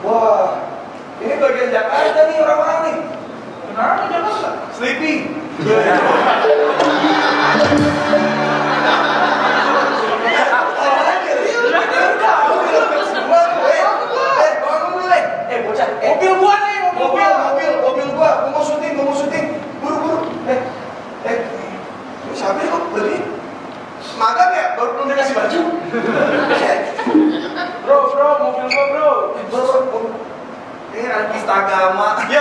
Wah, ini bagian Jakarta nih orang-orang nih. Kenapa Jakarta? Sleepy. mobil gua nih mobil mobil mobil gua gua mau syuting gua mau syuting magang ya baru belum dikasih baju. Bro bro mobil gua bro. Bro, bro. ini anak agama. Ya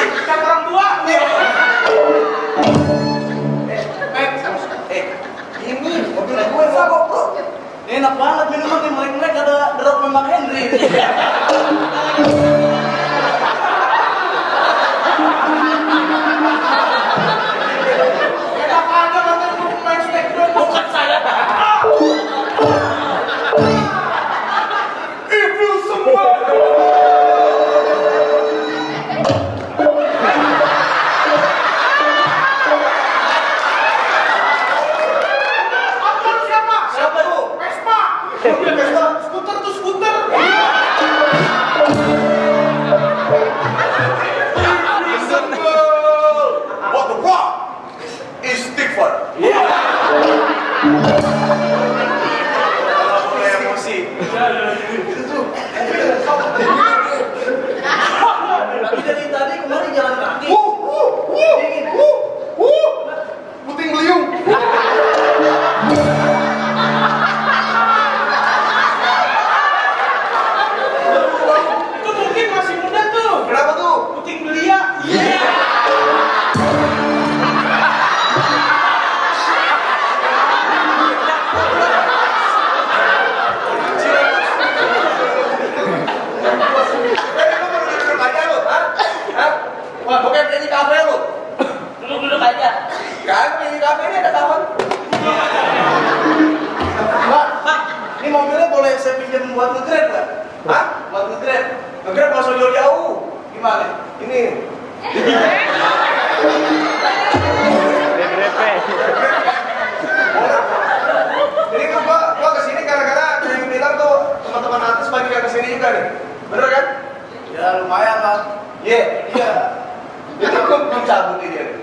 Kan kita. Eh, eh, eh, ini mobil gue bro. Ini enak banget minuman nih, mereka ada drop memang Henry. bukan dari kafe lu. Duduk duduk aja. Kami di kafe ini ada kawan. Mbak, Mbak, ini mobilnya boleh saya pinjam buat ngegrab nggak? Hah? Buat ngegrab? Ngegrab masuk jauh-jauh. Gimana? Ini. Budi Dewi.